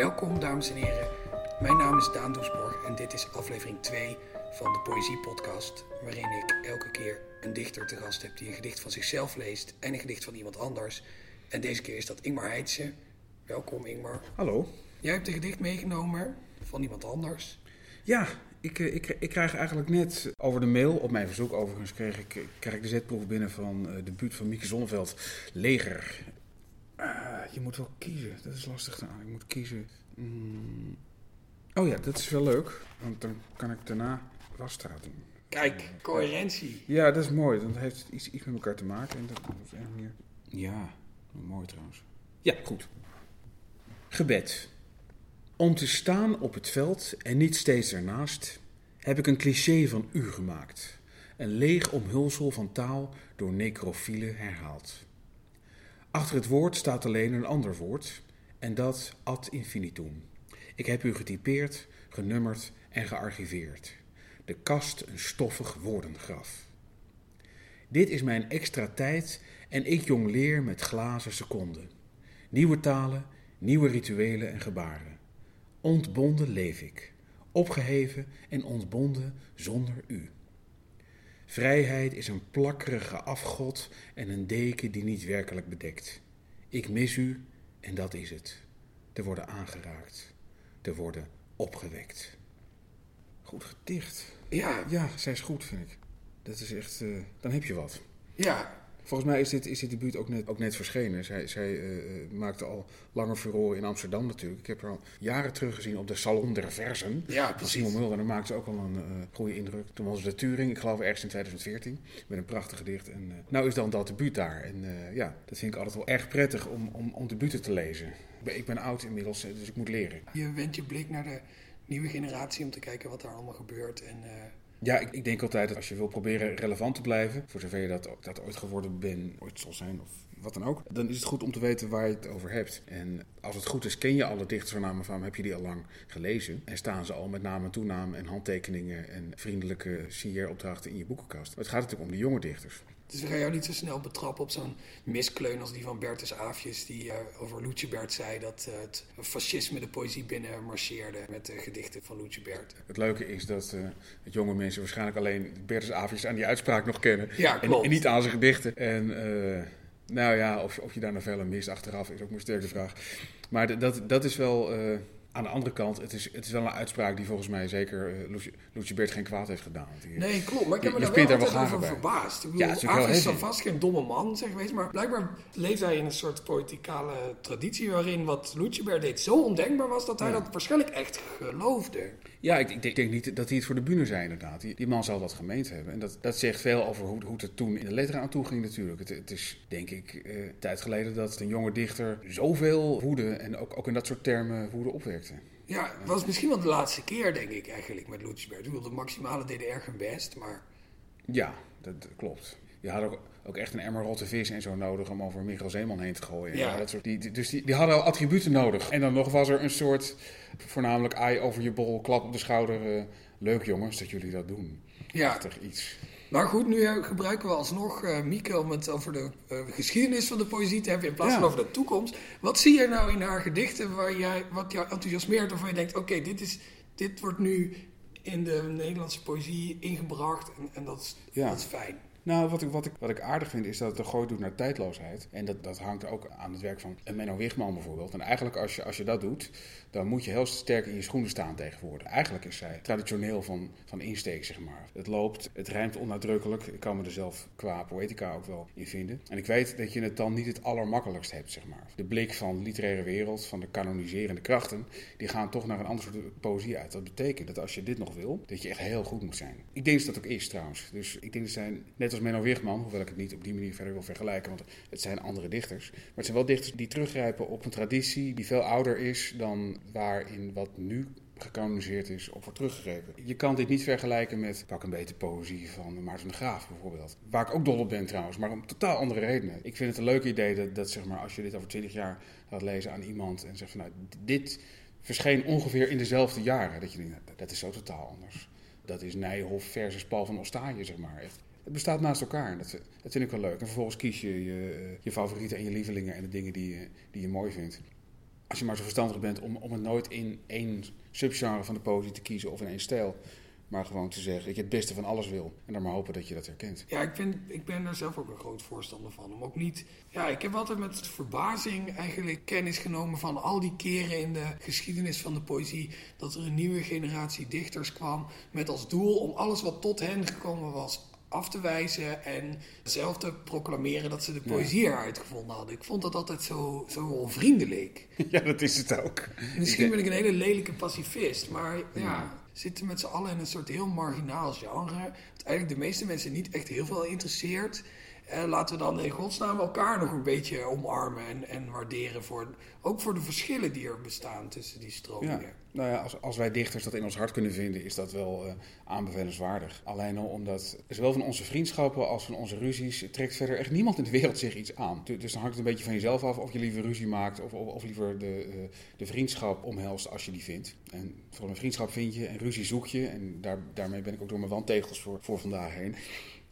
Welkom, dames en heren. Mijn naam is Daan Doesborg en dit is aflevering 2 van de Poëzie Podcast, waarin ik elke keer een dichter te gast heb die een gedicht van zichzelf leest en een gedicht van iemand anders. En deze keer is dat Ingmar Heitse. Welkom, Ingmar. Hallo. Jij hebt een gedicht meegenomen van iemand anders. Ja, ik, eh, ik, ik krijg eigenlijk net over de mail, op mijn verzoek overigens, kreeg ik, eh, krijg ik de zetproef binnen van uh, de buurt van Mieke Zonneveld, Leger. Je moet wel kiezen, dat is lastig. te aan. Ik moet kiezen. Mm. Oh ja, dat is wel leuk, want dan kan ik daarna wasstraat doen. Kijk, coherentie. Ja, dat is mooi, dan heeft het iets, iets met elkaar te maken. En dat, een manier... Ja, mooi trouwens. Ja, goed. Gebed. Om te staan op het veld en niet steeds ernaast, heb ik een cliché van u gemaakt. Een leeg omhulsel van taal door necrofielen herhaald. Achter het woord staat alleen een ander woord, en dat ad infinitum. Ik heb u getypeerd, genummerd en gearchiveerd. De kast een stoffig woordengraf. Dit is mijn extra tijd en ik jongleer met glazen seconden. Nieuwe talen, nieuwe rituelen en gebaren. Ontbonden leef ik, opgeheven en ontbonden zonder u. Vrijheid is een plakkerige afgod en een deken die niet werkelijk bedekt. Ik mis u en dat is het. Te worden aangeraakt, te worden opgewekt. Goed gedicht. Ja. Ja, zij is goed, vind ik. Dat is echt, uh, dan heb je wat. Ja, Volgens mij is dit, is dit debuut ook net, ook net verschenen. Zij, zij uh, maakte al langer furore in Amsterdam natuurlijk. Ik heb haar al jaren teruggezien op de Salon der Versen. Ja, precies. Simon Mulder. En daar maakte ze ook al een uh, goede indruk. Toen was de Turing, ik geloof ergens in 2014. Met een prachtig gedicht. En uh, nou is dan dat debuut daar. En ja, dat vind ik altijd wel erg prettig om, om, om debuten te lezen. Ik ben, ik ben oud inmiddels, dus ik moet leren. Je wendt je blik naar de nieuwe generatie om te kijken wat daar allemaal gebeurt. En ja, ik, denk altijd dat als je wil proberen relevant te blijven, voor zover je dat, dat ooit geworden bent, ooit zal zijn of wat dan ook, dan is het goed om te weten waar je het over hebt. En als het goed is, ken je alle dichters van heb je die al lang gelezen en staan ze al met naam en toenaam en handtekeningen en vriendelijke signeeropdrachten in je boekenkast. Het gaat natuurlijk om de jonge dichters. Dus we gaan jou niet zo snel betrappen op zo'n miskleun als die van Bertus Aafjes, die uh, over Lucebert zei dat uh, het fascisme de poëzie binnen marcheerde met de gedichten van Lucebert. Het leuke is dat, uh, dat jonge mensen waarschijnlijk alleen Bertus Aafjes aan die uitspraak nog kennen. Ja, en, en, niet aan zijn gedichten. En nou ja, of, of je daar novellen mist achteraf is ook een sterke vraag. Maar dat, dat is wel aan de andere kant, het is, het is wel een uitspraak die volgens mij zeker uh, Lucie Bert geen kwaad heeft gedaan. Die, nee, klopt. Maar ik heb me daar wel altijd over verbaasd. Ik bedoel, ja, is dan vast geen domme man zeg geweest, maar blijkbaar leeft hij in een soort poëticale traditie waarin wat Lucebert deed zo ondenkbaar was dat hij ja. dat waarschijnlijk echt geloofde. Ja, ik, ik, denk niet dat hij het voor de bühne zei inderdaad. Die, die man zal dat gemeend hebben. En dat, dat zegt veel over hoe, hoe het toen in de letteren aan toe ging natuurlijk. Het, het is denk ik uh, tijd geleden dat een jonge dichter zoveel woede en ook, ook in dat soort termen woede opwekte. Ja, het was misschien wel de laatste keer, denk ik, eigenlijk met Lucebert. Ik bedoel, de maximale deden erg hun best, maar... Ja, dat, dat klopt. Je had ook, ook, echt een emmer rotte vis en zo nodig om over Michael Zeeman heen te gooien. Ja. dat soort, die, die, dus die, die hadden al attributen nodig. En dan nog was er een soort, voornamelijk ei over je bol, klap op de schouder. Uh, leuk jongens dat jullie dat doen. Ja. Achtig iets. Maar goed, nu gebruiken we alsnog uh, Mieke om het over de uh, geschiedenis van de poëzie te hebben in plaats van over de toekomst. Wat zie je nou in haar gedichten waar jij, wat jou enthousiasmeert of waar je denkt, oké, dit dit, dit wordt nu in de Nederlandse poëzie ingebracht en, en dat, is, Ja. dat is fijn. Nou, wat ik, wat, ik, wat ik aardig vind is dat het een gooi doet naar tijdloosheid. En dat, dat hangt ook aan het werk van Menno Wigman bijvoorbeeld. En eigenlijk als je, als je dat doet, dan moet je heel sterk in je schoenen staan tegenwoordig. Eigenlijk is zij traditioneel van, van insteek, zeg maar. Het loopt, het rijmt onnadrukkelijk. Ik kan me er zelf qua poëtica ook wel in vinden. En ik weet dat je het dan niet het allermakkelijkst hebt, zeg maar. De blik van de literaire wereld, van de kanoniserende krachten, die gaan toch naar een ander soort poëzie uit. Dat betekent dat als je dit nog wil, dat je echt heel goed moet zijn. Ik denk dat dat ook is trouwens. Dus ik denk dat zijn, net als Menno Wigman, hoewel ik het niet op die manier verder wil vergelijken, want het zijn andere dichters. Maar het zijn wel dichters die teruggrijpen op een traditie die veel ouder is dan waarin wat nu gekanoniseerd is op wordt teruggegrepen. Je kan dit niet vergelijken met pak een beetje poëzie van Maarten de Graaf bijvoorbeeld. Waar ik ook dol op ben trouwens, maar om totaal andere redenen. Ik vind het een leuk idee dat, dat zeg maar, als je dit over twintig jaar gaat lezen aan iemand en zegt van nou, dit verscheen ongeveer in dezelfde jaren. Dat je denkt, nou, dat is zo totaal anders. Dat is Nijhoff versus Paul van Ostaaije, zeg maar. Het bestaat naast elkaar. Dat, dat vind ik wel leuk. En vervolgens kies je je, je favorieten en je lievelingen en de dingen die die je mooi vindt. Als je maar zo verstandig bent om, om het nooit in één subgenre van de poëzie te kiezen of in één stijl. Maar gewoon te zeggen, ik het beste van alles wil. En dan maar hopen dat je dat herkent. Ja, ik ben, ik ben daar zelf ook een groot voorstander van. Om ook niet... Ja, ik heb altijd met verbazing eigenlijk kennis genomen van al die keren in de geschiedenis van de poëzie. Dat er een nieuwe generatie dichters kwam met als doel om alles wat tot hen gekomen was af te wijzen en zelf te proclameren dat ze de poëzie eruit gevonden hadden. Ik vond dat altijd zo, zo onvriendelijk. Ja, dat is het ook. Misschien ben ik een hele lelijke pacifist, maar ja, zitten met z'n allen in een soort heel marginaal genre. Dat eigenlijk de meeste mensen niet echt heel veel interesseert. Uh, laten we dan in godsnaam elkaar nog een beetje omarmen en, en waarderen. Voor, ook voor de verschillen die er bestaan tussen die stromingen. Nou ja, als, als wij dichters dat in ons hart kunnen vinden, is dat wel uh, aanbevelenswaardig. Alleen al omdat zowel van onze vriendschappen als van onze ruzies trekt verder echt niemand in de wereld zich iets aan. Dus dan hangt het een beetje van jezelf af of je liever ruzie maakt of, of, liever de, uh, de vriendschap omhelst als je die vindt. En vooral een vriendschap vind je en ruzie zoek je. En daar, daarmee ben ik ook door mijn wandtegels voor, voor vandaag heen.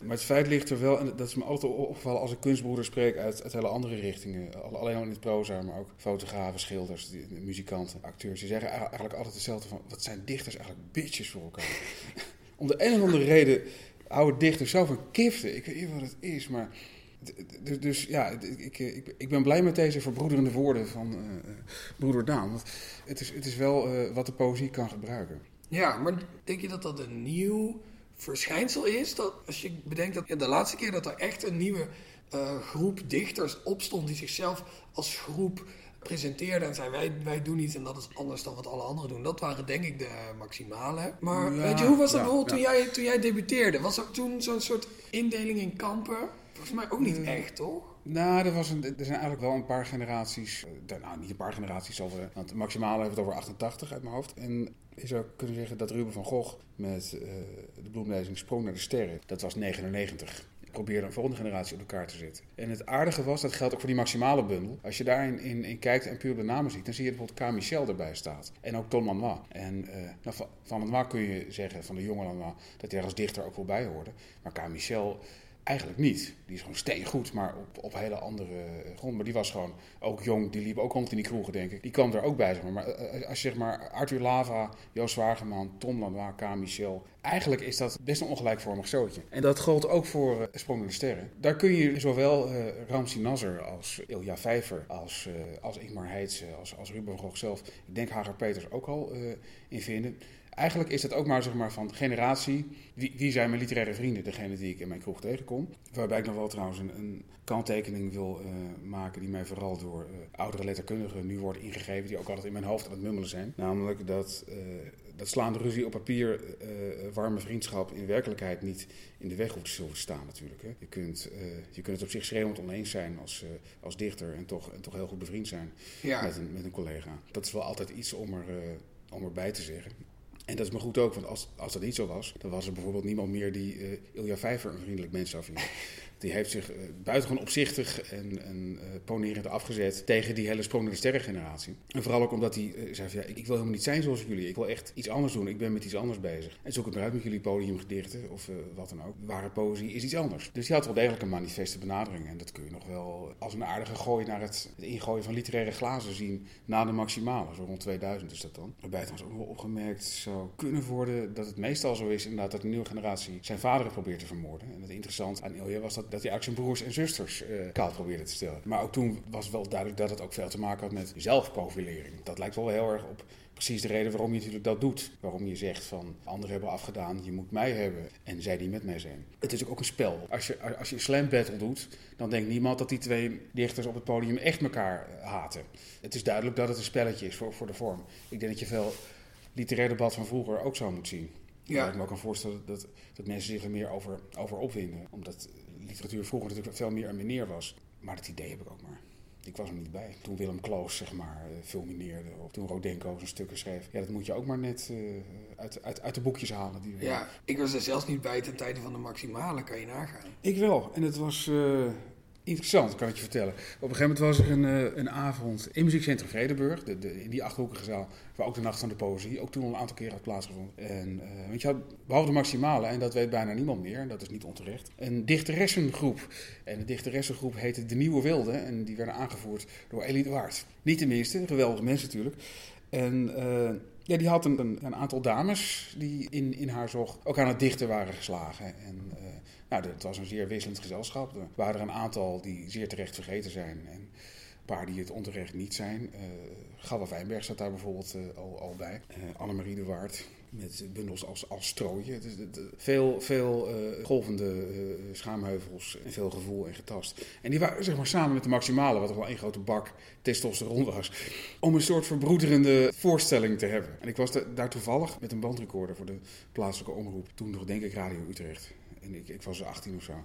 Maar het feit ligt er wel, en dat is me altijd opgevallen als ik kunstbroeder spreek uit, uit hele andere richtingen. Alleen al in het proza, maar ook fotografen, schilders, muzikanten, acteurs. Die zeggen eigenlijk altijd hetzelfde van, wat zijn dichters eigenlijk bitches voor elkaar. Om de een of andere reden houden dichters zo van kiften. Ik weet niet wat het is, maar... Dus, ja, ik, ik, ik, ben blij met deze verbroederende woorden van uh, broeder Daan. Want het is, het is wel uh, wat de poëzie kan gebruiken. Ja, maar denk je dat dat een nieuw verschijnsel is. Dat als je bedenkt dat ja, de laatste keer dat er echt een nieuwe uh, groep dichters opstond die zichzelf als groep presenteerde en zei wij, wij doen iets en dat is anders dan wat alle anderen doen. Dat waren denk ik de maximale. Maar ja, weet je, hoe was dat ja, bijvoorbeeld toen, jij, toen jij debuteerde? Was er toen zo'n soort indeling in kampen? Volgens mij ook niet echt, toch? Nou, er, was een, er zijn eigenlijk wel een paar generaties. Nou, niet een paar generaties over. Want maximale heeft het over 88 uit mijn hoofd. En je zou kunnen zeggen dat Ruben van Gogh met uh, de bloemlezing Sprong naar de Sterren, dat was 99 probeerde een volgende generatie op elkaar te zetten. En het aardige was, dat geldt ook voor die maximale bundel. Als je daarin in, in kijkt en puur de namen ziet, dan zie je bijvoorbeeld K. Michel erbij staat. En ook Tom Lanois. En uh, nou, van, van Lanois kun je zeggen, van de jonge Lanois, dat hij er als dichter ook wel bij hoorde. Maar K. Michel Eigenlijk niet. Die is gewoon steengoed, maar op, op hele andere eh, grond. Maar die was gewoon ook jong. Die liep ook rond in die kroegen, denk ik. Die kwam er ook bij, maar. Maar eh, als je zeg maar Arthur Lava, Joost Wageman, Tom Lanois, K. Michel... Eigenlijk is dat best een ongelijkvormig zootje. En dat geldt ook voor uh, Sprongende Sterren. Daar kun je zowel uh, Ramsi Nasser als Ilja Vijver, als, uh, als Ingmar Heitse, als, als Ruben Gogh zelf... Ik denk Hager Peters ook al in vinden eigenlijk is dat ook maar, zeg maar van generatie. Wie, wie zijn mijn literaire vrienden? Degene die ik in mijn kroeg tegenkom. Waarbij ik nog wel trouwens een, een kanttekening wil uh, maken die mij vooral door uh, oudere letterkundigen nu wordt ingegeven. Die ook altijd in mijn hoofd aan het mummelen zijn. Namelijk dat, uh, dat slaande ruzie op papier warme vriendschap in werkelijkheid niet in de weg hoeft te staan natuurlijk. Hè. Je, kunt, je kunt het op zich schreeuwend oneens zijn als, als dichter en toch, en toch heel goed bevriend zijn ja. met, een, met een collega. Dat is wel altijd iets om, er, om erbij te zeggen. En dat is me goed ook, want als, als dat niet zo was, dan was er bijvoorbeeld niemand meer die uh, Ilja Vijver een vriendelijk mens zou vinden. Die heeft zich uh, buitengewoon opzichtig en, en uh, ponerend afgezet tegen die hele sprong naar de sterrengeneratie. En vooral ook omdat hij zei van, ja, ik, wil helemaal niet zijn zoals jullie. Ik wil echt iets anders doen. Ik ben met iets anders bezig. En zoek het maar uit met jullie podiumgedichten of wat dan ook. Ware poëzie is iets anders. Dus hij had wel degelijk een manifeste benadering. En dat kun je nog wel als een aardige gooi naar het, ingooien van literaire glazen zien na de maximale. Zo rond 2000 is dat dan. Waarbij het trouwens ook wel opgemerkt zou kunnen worden dat het meestal zo is inderdaad dat de nieuwe generatie zijn vader probeert te vermoorden. En het interessant aan Ilja was dat dat hij eigenlijk zijn broers en zusters uh, kaal probeerde te stellen. Maar ook toen was wel duidelijk dat het ook veel te maken had met zelfprofilering. Dat lijkt wel heel erg op precies de reden waarom je natuurlijk dat doet. Waarom je zegt van anderen hebben afgedaan, je moet mij hebben en zij die met mij zijn. Het is ook een spel. Als je, als je een slam battle doet, dan denkt niemand dat die twee dichters op het podium echt elkaar eh, haten. Het is duidelijk dat het een spelletje is voor, voor de vorm. Ik denk dat je veel literair debat van vroeger ook zo moet zien. Ja. Ik me ook kan voorstellen dat, dat mensen zich er meer over, over opwinden. Omdat literatuur vroeger natuurlijk veel meer een meneer was. Maar dat idee heb ik ook maar. Ik was er niet bij. Toen Willem Kloos, zeg maar, eh, fulmineerde. Of toen Rodenko zijn stukken schreef. Ja, dat moet je ook maar net uh, uit, uit, uit de boekjes halen. Die ja, ik was er zelfs niet bij ten tijde van de maximale, kan je nagaan. Ik wel. En het was... Uh, Interessant, kan ik je vertellen. Op een gegeven moment was er een, eh, een avond in Muziekcentrum Vredenburg, de, in die achterhoekige zaal, waar ook de Nacht van de Poëzie ook toen al een aantal keer had plaatsgevonden. En uh, weet je, behalve de maximale, en dat weet bijna niemand meer, en dat is niet onterecht, een dichteressengroep. En de dichteressengroep heette De Nieuwe Wilde en die werden aangevoerd door Elie de Waard. Niet de minste, geweldige mensen natuurlijk. En uh, ja, die had een, een, aantal dames die in, in haar zog ook aan het dichten waren geslagen. En nou, het was een zeer wisselend gezelschap. Er waren er een aantal die zeer terecht vergeten zijn. En een paar die het onterecht niet zijn. Uh, Gabba Wijnberg zat daar bijvoorbeeld uh, al, bij. Uh, Annemarie de Waard met bundels als, als strooien. Dus, veel veel uh, golvende schaamheuvels en veel gevoel en getast. En die waren zeg maar samen met de maximale, wat er wel één grote bak testosteron was, om een soort verbroederende voorstelling te hebben. En ik was daar toevallig met een bandrecorder voor de plaatselijke omroep. Toen nog denk ik Radio Utrecht. En ik, ik was 18 of zo.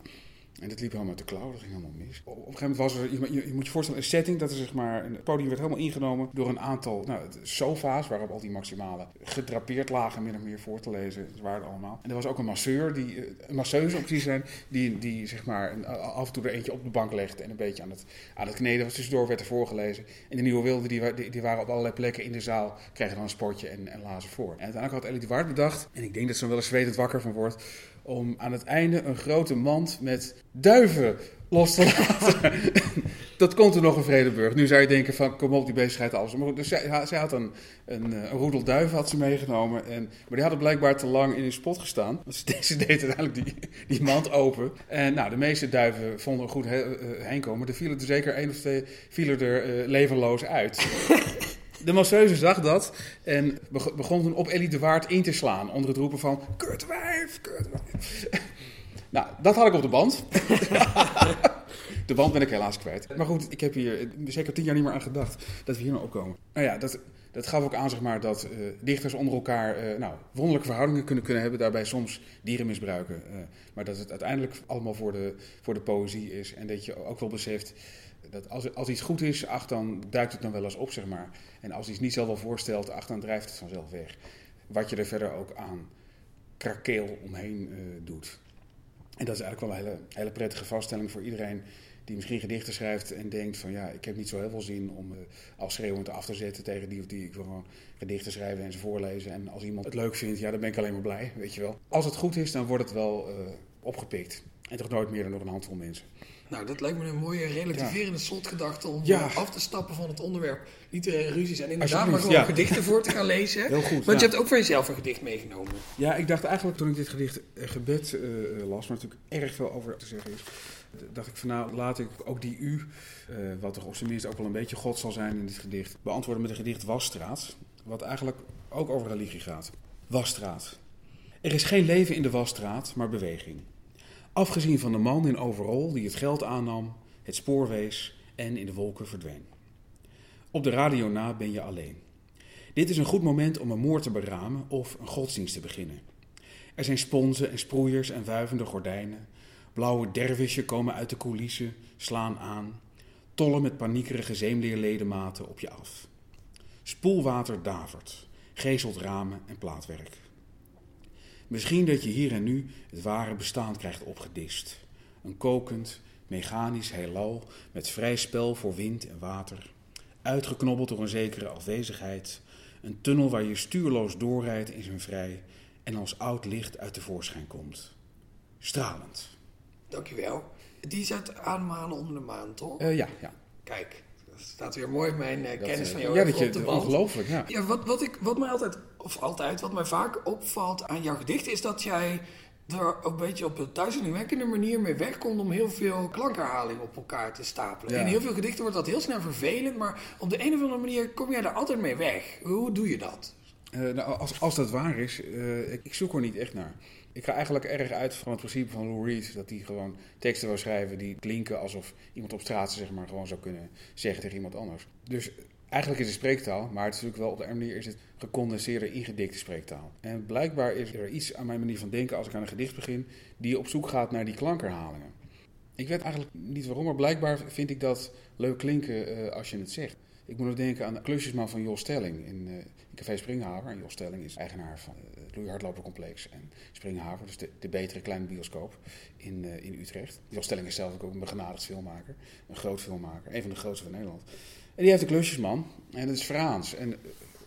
En dat liep helemaal uit de klauw, dat ging helemaal mis. Op een gegeven moment was er, je, moet je voorstellen, een setting dat er zeg maar, een podium werd helemaal ingenomen door een aantal nou, sofa's, waarop al die maximale gedrapeerd lagen, min of meer voor te lezen. Dat waren allemaal. En er was ook een masseur, die, een masseuse op precies zijn, die, die zeg maar af en toe er eentje op de bank legde en een beetje aan het, aan het kneden was. Tussendoor werd er voorgelezen. En de nieuwe wilden, die, die, waren op allerlei plekken in de zaal, kregen dan een spotje en, en lazen voor. En uiteindelijk had Ellie de Waard bedacht, en ik denk dat ze er wel eens zwetend wakker van wordt, om aan het einde een grote mand met duiven los te laten. dat komt er nog in Vredenburg. Nu zou je denken van, kom op, die bezigheid alles. Maar dus zij, zij had een, een, een roedel duiven had ze meegenomen. En, maar die hadden blijkbaar te lang in een spot gestaan. Dus ze deed uiteindelijk die, die mand open. En nou, de meeste duiven vonden er goed he, heen komen. Er vielen er zeker één of twee vielen er uh, levenloos uit. De masseuse zag dat en begon toen op Ellie de Waard in te slaan. Onder het roepen van, kutwijf, kutwijf. nou, dat had ik op de band. de band ben ik helaas kwijt. Maar goed, ik heb hier zeker tien jaar niet meer aan gedacht dat we hier nou opkomen. Nou ja, dat, dat gaf ook aan zeg maar, dat uh, dichters onder elkaar uh, nou, wonderlijke verhoudingen kunnen, kunnen hebben. Daarbij soms dieren misbruiken. Uh, maar dat het uiteindelijk allemaal voor de, voor de poëzie is. En dat je ook wel beseft dat als, als iets goed is, ach, dan duikt het dan wel eens op, zeg maar. En als iets niet zelf wel voorstelt, ach, dan drijft het vanzelf weg. Wat je er verder ook aan krakeel omheen uh, doet. En dat is eigenlijk wel een hele, hele prettige vaststelling voor iedereen die misschien gedichten schrijft en denkt van ja, ik heb niet zo heel veel zin om uh, afschreeuwend af te zetten tegen die of die. Ik wil gewoon gedichten schrijven en ze voorlezen. En als iemand het leuk vindt, ja, dan ben ik alleen maar blij, weet je wel. Als het goed is, dan wordt het wel uh, opgepikt. En toch nooit meer dan nog een handvol mensen. Nou, dat lijkt me een mooie relativerende ja. slotgedachte om ja. af te stappen van het onderwerp literaire ruzies en inderdaad maar gewoon ja. gedichten voor te gaan lezen. Heel goed. Want je hebt ook van jezelf een gedicht meegenomen. Ja, ik dacht eigenlijk toen ik dit gedicht uh, gebed uh, las, waar natuurlijk erg veel over te zeggen is, dacht ik van nou laat ik ook die u, uh, wat toch op zijn minst ook wel een beetje God zal zijn in dit gedicht, beantwoorden met een gedicht Wasstraat, wat eigenlijk ook over religie gaat. Wasstraat. Er is geen leven in de wasstraat, maar beweging. Afgezien van de man in overal die het geld aannam, het spoor wees en in de wolken verdween. Op de radio na ben je alleen. Dit is een goed moment om een moord te beramen of een godsdienst te beginnen. Er zijn sponsen en sproeiers en wuivende gordijnen. Blauwe dervisjen komen uit de coulissen, slaan aan. Tollen met paniekerige zeemleerledematen op je af. Spoelwater davert, geeselt ramen en plaatwerk. Misschien dat je hier en nu het ware bestaan krijgt opgedist. Een kokend, mechanisch heelal met vrij spel voor wind en water. Uitgeknobbeld door een zekere afwezigheid. Een tunnel waar je stuurloos doorrijdt in zijn vrij en als oud licht uit de voorschijn komt. Stralend. Dankjewel. Die zet aanmalen onder de maan, toch? Uh, ja, ja. Kijk, dat staat weer mooi mijn uh, kennis van jou ja, dat je, op de. Ongelooflijk, ja. ja wat, wat, ik, wat mij altijd, of altijd, wat mij vaak opvalt aan jouw gedicht... is dat jij er een beetje op een duizelingwekkende manier mee wegkomt... om heel veel klankherhaling op elkaar te stapelen. Ja. In heel veel gedichten wordt dat heel snel vervelend... maar op de een of andere manier kom jij daar altijd mee weg. Hoe doe je dat? Uh, nou, als, als dat waar is, uh, ik, ik zoek er niet echt naar. Ik ga eigenlijk erg uit van het principe van Lou Reed. Dat hij gewoon teksten wil schrijven die klinken alsof iemand op straat zeg maar, gewoon zou kunnen zeggen tegen iemand anders. Dus eigenlijk is het spreektaal, maar het is natuurlijk wel op de een manier is het gecondenseerde, ingedikte spreektaal. En blijkbaar is er iets aan mijn manier van denken als ik aan een gedicht begin, die op zoek gaat naar die klankherhalingen. Ik weet eigenlijk niet waarom, maar blijkbaar vind ik dat leuk klinken uh, als je het zegt. Ik moet nog denken aan de klusjesman van Jos Stelling in, uh, in Café Springhaver. En Jos Stelling is eigenaar van uh, het en Springhaver. Dus de, de betere kleine bioscoop in, uh, in Utrecht. Jos Stelling is zelf ook een begenadigd filmmaker. Een groot filmmaker. Een van de grootste van Nederland. En die heeft een klusjesman. En dat is Frans. En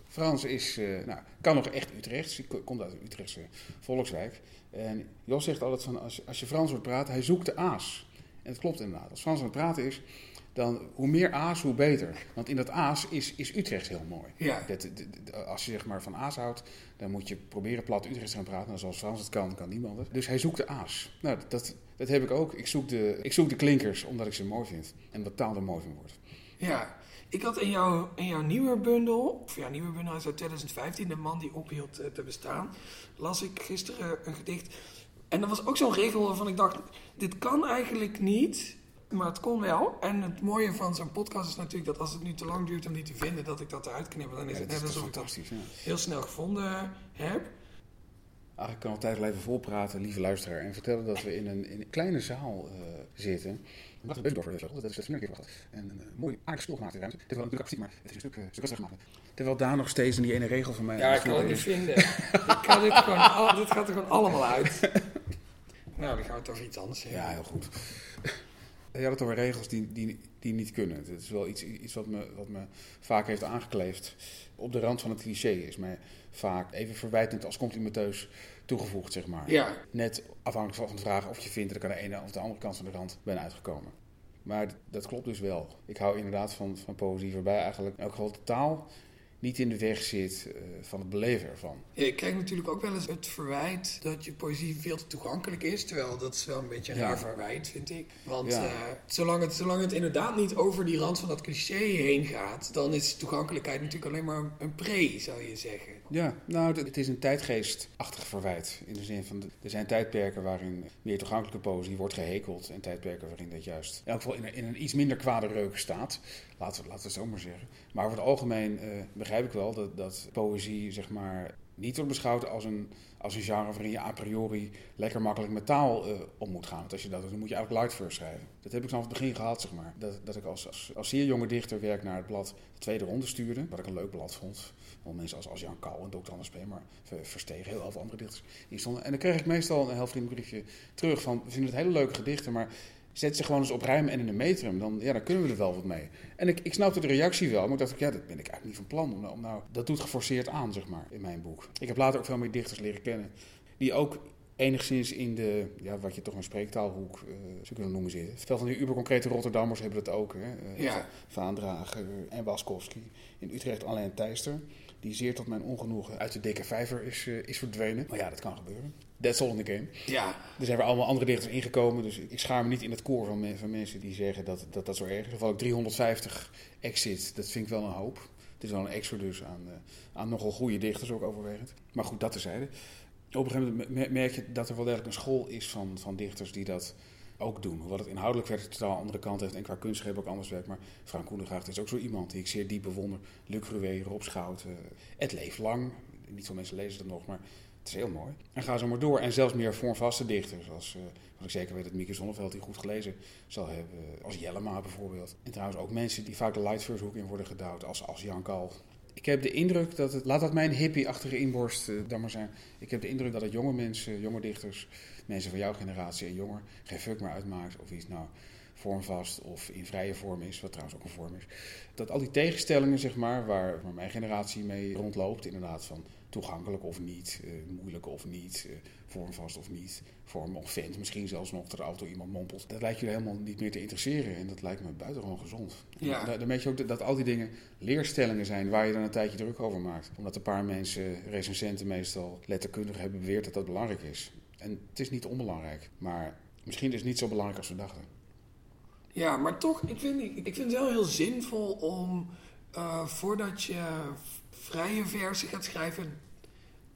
Frans is, nou, kan nog echt Utrechts. Hij komt uit de Utrechtse volkswijk. En Jos zegt altijd van, als, als je Frans hoort praten, hij zoekt de aas. En dat klopt inderdaad. Als Frans aan het praten is, dan hoe meer aas, hoe beter. Want in dat aas is, is Utrecht heel mooi. Ja. Dat, als je zeg maar van aas houdt, dan moet je proberen plat Utrecht te gaan praten. En zoals Frans het kan, kan niemand het. Dus hij zoekt de aas. Nou, dat, dat heb ik ook. Ik zoek, de, ik zoek de klinkers, omdat ik ze mooi vind. En wat taal er mooi van wordt. Ja, ik had in jouw, in jouw nieuwe bundel, of ja, nieuwe bundel uit 2015, De man die ophield te bestaan, las ik gisteren een gedicht. En dat was ook zo'n regel waarvan ik dacht, dit kan eigenlijk niet, maar het kon wel. En het mooie van zo'n podcast is natuurlijk dat als het nu te lang duurt om die te vinden, dat ik dat eruit knip. Dan is Ja, het net alsof ik dat heel snel gevonden heb. Eigenlijk kan altijd even volpraten, lieve luisteraar, en vertellen dat we in een, in een kleine zaal eh, zitten. Wat een dat is het meer gehad. En een uh, mooi aardig in ruimte. Wel natuurlijk akoestiek, maar het is een stuk, uh, stuk rustiger gemaakt. Terwijl daar nog steeds in die ene regel van mij... Ja, ik kan het niet vinden. ik kan dit, gewoon, al- dit gaat er gewoon allemaal uit. Nou, dan gaan we het over iets anders hebben. Ja, heel goed. Je had het over regels die, die, die niet kunnen. Het is wel iets, iets wat, me, wat me vaak heeft aangekleefd. Op de rand van het cliché is mij vaak even verwijtend als complimenteus toegevoegd, zeg maar. Ja. Net afhankelijk van de vraag of je vindt dat ik aan de ene of de andere kant van de rand ben uitgekomen. Maar dat klopt dus wel. Ik hou inderdaad van, van poëzie waarbij eigenlijk in elk geval de taal niet in de weg zit eh, van het beleven ervan. Ik krijg natuurlijk ook wel eens het verwijt dat je poëzie veel te toegankelijk is. Terwijl dat is wel een beetje een Ja. raar verwijt, vind ik. Want Ja. eh, zolang, het, zolang het inderdaad niet over die rand van dat cliché heen gaat, dan is toegankelijkheid natuurlijk alleen maar een pre, zou je zeggen. Ja, nou, het is een tijdgeestachtig verwijt. In de zin van, er zijn tijdperken waarin meer toegankelijke poëzie wordt gehekeld. En tijdperken waarin dat juist in elk geval in een, in een iets minder kwade reuk staat. Laten we, laten we het zo maar zeggen. Maar over het algemeen eh, begrijp ik wel dat, dat poëzie, zeg maar, niet wordt beschouwd als een, als een genre waarin je a priori lekker makkelijk met taal eh, om moet gaan. Want als je dat doet, dan moet je eigenlijk light verse schrijven. Dat heb ik vanaf het begin gehad, zeg maar. Dat, dat ik als, als, als zeer jonge dichter werk naar het blad de tweede ronde stuurde. Wat ik een leuk blad vond. Wel mensen als, als Jan Kou en Dr. Anders P. Maar Ver- Verstegen, heel veel andere dichters die stonden. En dan kreeg ik meestal een heel vriendelijk briefje terug van... we vinden het hele leuke gedichten, maar zet ze gewoon eens op rijm en in een metrum. Dan, ja, dan kunnen we er wel wat mee. En ik, ik snapte de reactie wel, maar ik dacht, ja, dat ben ik eigenlijk niet van plan. Om, nou- om nou, dat doet geforceerd aan, zeg maar, in mijn boek. Ik heb later ook veel meer dichters leren kennen... die ook enigszins in de, ja, wat je toch een spreektaalhoek eh zou kunnen noemen zitten. Veel van die uberconcrete Rotterdammers hebben dat ook. Hè? Eh, Ja. Vaandrager en Waskowski. In Utrecht alleen Thijster. Die zeer tot mijn ongenoegen uit de dikke vijver is, eh, is verdwenen. Maar ja, dat kan gebeuren. That's all in the game. Ja, Er zijn weer allemaal andere dichters ingekomen. Dus ik schaar me niet in het koor van, me- van mensen die zeggen dat, dat dat zo erg is. Of ik 350 exit, dat vind ik wel een hoop. Het is wel een exodus aan, eh, aan nogal goede dichters ook overwegend. Maar goed, dat terzijde. Op een gegeven moment me- merk je dat er wel degelijk een school is van, van dichters die dat ook doen. Hoewel het inhoudelijk een totaal andere kant heeft en qua kunstgreep ook anders werkt. Maar Frank Koenegracht is ook zo iemand die ik zeer diep bewonder. Luc Roué, Rob Schouten. Het leeft lang. Niet veel mensen lezen het nog, maar het is heel mooi. En ga zo maar door. En zelfs meer vormvaste dichters. Zoals eh, wat ik zeker weet dat Mieke Zonneveld die goed gelezen zal hebben. Als Jellema bijvoorbeeld. En trouwens ook mensen die vaak de lightverse hoek in worden gedouwd. Als, als Jan Kal. Ik heb de indruk dat het, laat dat mijn hippie-achtige inborst eh, dan maar zijn. Ik heb de indruk dat het jonge mensen, jonge dichters, mensen van jouw generatie en jonger, geen fuck meer uitmaakt of iets nou vormvast of in vrije vorm is, wat trouwens ook een vorm is. Dat al die tegenstellingen, zeg maar, waar, waar mijn generatie mee rondloopt, inderdaad van toegankelijk of niet, eh, moeilijk of niet, eh, vormvast of niet, vorm of vent, misschien zelfs nog dat de auto iemand mompelt. Dat lijkt jullie helemaal niet meer te interesseren en dat lijkt me buitengewoon gezond. Ja. Dan, dan weet je ook dat, dat al die dingen leerstellingen zijn waar je dan een tijdje druk over maakt. Omdat een paar mensen, recensenten meestal, letterkundig hebben beweerd dat dat belangrijk is. En het is niet onbelangrijk, maar misschien is het niet zo belangrijk als we dachten. Ja, maar toch, ik vind, ik vind het wel heel zinvol om eh, voordat je vrije versen gaat schrijven,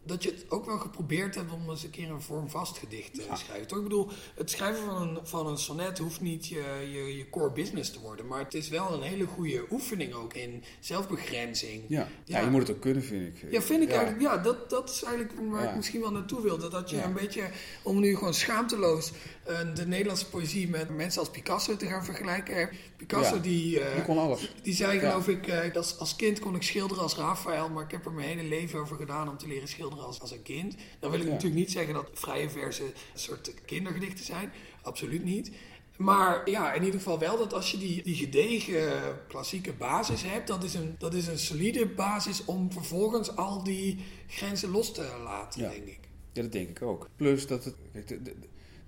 dat je het ook wel geprobeerd hebt om eens een keer een vormvast gedicht te schrijven. Toch? Ik bedoel, het schrijven van een, van een sonnet hoeft niet je, je, je core business te worden. Maar het is wel een hele goede oefening ook in zelfbegrenzing. Ja, ja. je moet het ook kunnen, vind ik. Ja, vind ik eigenlijk. Ja, dat, dat is eigenlijk waar ik misschien wel naartoe wilde. Dat je een beetje, om nu gewoon schaamteloos de Nederlandse poëzie met mensen als Picasso te gaan vergelijken. Picasso die... Uh, die kon alles. Die zei geloof ik, uh, dat als kind kon ik schilderen als Raphaël. Maar ik heb er mijn hele leven over gedaan om te leren schilderen als, als een kind. Dan wil ik natuurlijk niet zeggen dat vrije versen een soort kindergedichten zijn. Absoluut niet. Maar ja, in ieder geval wel dat als je die, die gedegen klassieke basis hebt, dat is, een, dat is een solide basis om vervolgens al die grenzen los te laten, denk ik. Ja, dat denk ik ook. Plus dat het. Kijk,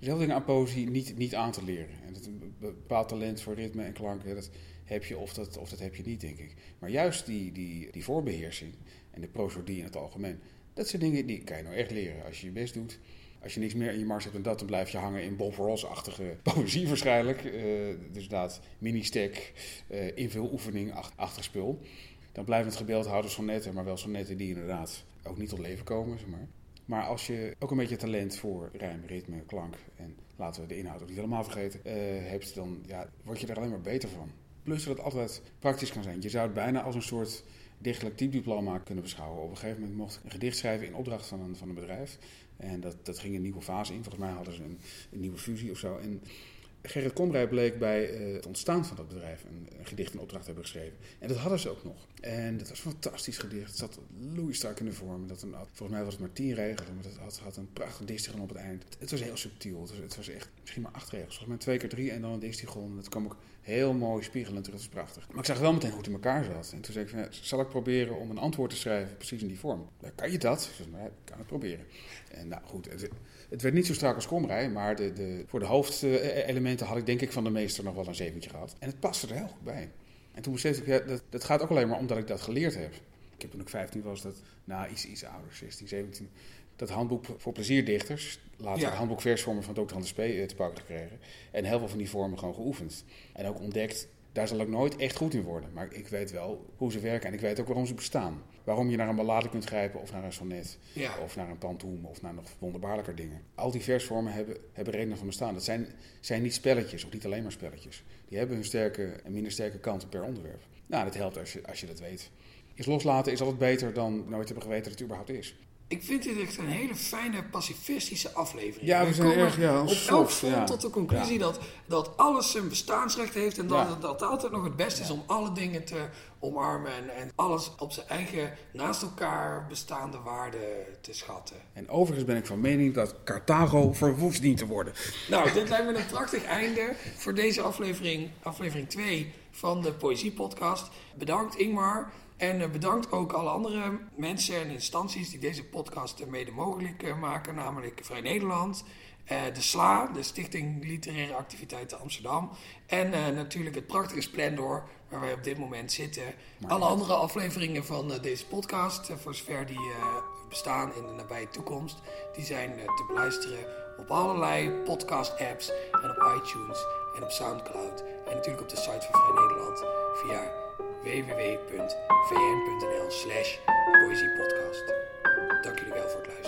dezelfde dingen aan poëzie niet, niet aan te leren. En dat een bepaald talent voor ritme en klanken, dat heb je of dat, of dat heb je niet, denk ik. Maar juist die, die, die voorbeheersing en de prosodie in het algemeen, dat zijn dingen die kan je nou echt leren als je je best doet. Als je niks meer in je mars hebt dan dat, dan blijf je hangen in Bob Ross-achtige poëzie waarschijnlijk. Uh, dus inderdaad, mini-stack, uh, invul oefening, achtig spul. Dan blijven het gebeeld houden sonnetten, maar wel sonnetten die inderdaad ook niet tot leven komen. Zeg maar. Maar als je ook een beetje talent voor rijm, ritme, klank en laten we de inhoud ook niet helemaal vergeten, uh, hebt, dan ja, word je er alleen maar beter van. Plus dat het altijd praktisch kan zijn. Je zou het bijna als een soort dichtelijk typediploma kunnen beschouwen. Op een gegeven moment mocht ik een gedicht schrijven in opdracht van een, van een bedrijf. En dat, dat ging een nieuwe fase in. Volgens mij hadden ze een, een nieuwe fusie of zo. En Gerrit Komrij bleek bij uh, het ontstaan van dat bedrijf een, gedicht in opdracht hebben geschreven. En dat hadden ze ook nog. En dat was een fantastisch gedicht. Het zat loeistrak in de vorm. Dat een, volgens mij was het maar tien regels, maar het had, had een prachtig distigon op het eind. Het, was heel subtiel. Het was, echt misschien maar acht regels. Volgens mij twee keer drie en dan een distigon. Dat kwam ook heel mooi spiegelend. Dat was prachtig. Maar ik zag wel meteen hoe het in elkaar zat. En toen zei ik, van, zal ik proberen om een antwoord te schrijven precies in die vorm? Kan je dat? Ik zei, ik kan het proberen. En nou goed, het, het werd niet zo strak als Komrij, maar de, de, voor de hoofdelementen had ik denk ik van de meester nog wel een zeventje gehad. En het paste er heel goed bij. En toen besefte ik, dat, dat gaat ook alleen maar omdat ik dat geleerd heb. Ik heb toen ik 15 was, dat, nou iets, iets ouder, 16, 17, dat handboek voor plezierdichters, later ja. het handboek versvormen van Dr. Hans P. Eh, te pakken gekregen. En heel veel van die vormen gewoon geoefend. En ook ontdekt, daar zal ik nooit echt goed in worden. Maar ik weet wel hoe ze werken en ik weet ook waarom ze bestaan. Waarom je naar een ballade kunt grijpen of naar een sonnet. Of naar een pantoum of naar nog wonderbaarlijker dingen. Al die versvormen hebben, hebben redenen van bestaan. Dat zijn, zijn niet spelletjes of niet alleen maar spelletjes. Die hebben hun sterke en minder sterke kanten per onderwerp. Nou, dat helpt als je, als je dat weet. Is loslaten is altijd beter dan nooit hebben geweten dat het überhaupt is. Ik vind dit echt een hele fijne pacifistische aflevering. Ja, we zijn erg ja, op elk front tot de conclusie dat, dat alles zijn bestaansrecht heeft en dat, dat het altijd nog het beste is om alle dingen te omarmen en, en alles op zijn eigen naast elkaar bestaande waarden te schatten. En overigens ben ik van mening dat Carthago verwoest dient te worden. Nou, dit lijkt me een prachtig einde voor deze aflevering, aflevering 2 van de Poëzie Podcast. Bedankt Ingmar. En eh, bedankt ook alle andere mensen en instanties die deze podcast mede mogelijk eh, maken, namelijk Vrij Nederland, eh, de SLA, de Stichting Literaire Activiteiten Amsterdam, en natuurlijk het prachtige Splendor, waar wij op dit moment zitten. Alle andere afleveringen van deze podcast, voor zover die bestaan in de nabije toekomst, die zijn te beluisteren op allerlei podcast-apps en op iTunes en op Soundcloud. En natuurlijk op de site van Vrij Nederland via www.vn.nl slash poëziepodcast. Dank jullie wel voor het luisteren.